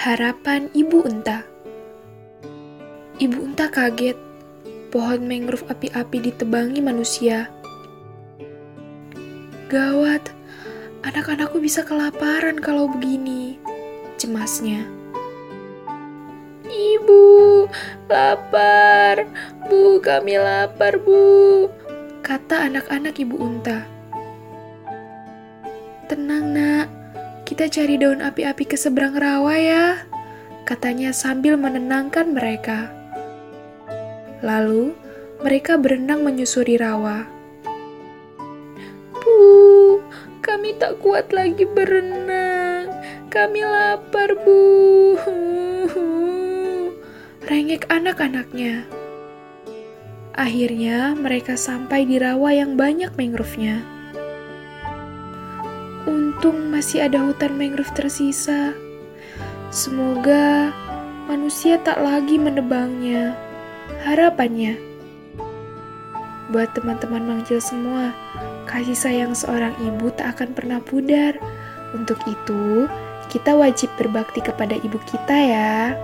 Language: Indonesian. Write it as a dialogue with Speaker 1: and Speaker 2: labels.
Speaker 1: Harapan Ibu Unta Ibu Unta kaget. Pohon mangrove api-api ditebangi manusia. Gawat, anak-anakku bisa kelaparan kalau begini. Cemasnya. Ibu, lapar. Bu, kami lapar, Bu. Kata anak-anak Ibu Unta. Kita cari daun api-api ke seberang rawa ya, katanya sambil menenangkan mereka. Lalu, mereka berenang menyusuri rawa. Bu, kami tak kuat lagi berenang. Kami lapar, Bu. Rengek anak-anaknya. Akhirnya, mereka sampai di rawa yang banyak mangrove-nya. Untung masih ada hutan mangrove tersisa. Semoga manusia tak lagi menebangnya harapannya. Buat teman-teman mangcil semua, kasih sayang seorang ibu tak akan pernah pudar. Untuk itu, kita wajib berbakti kepada ibu kita ya.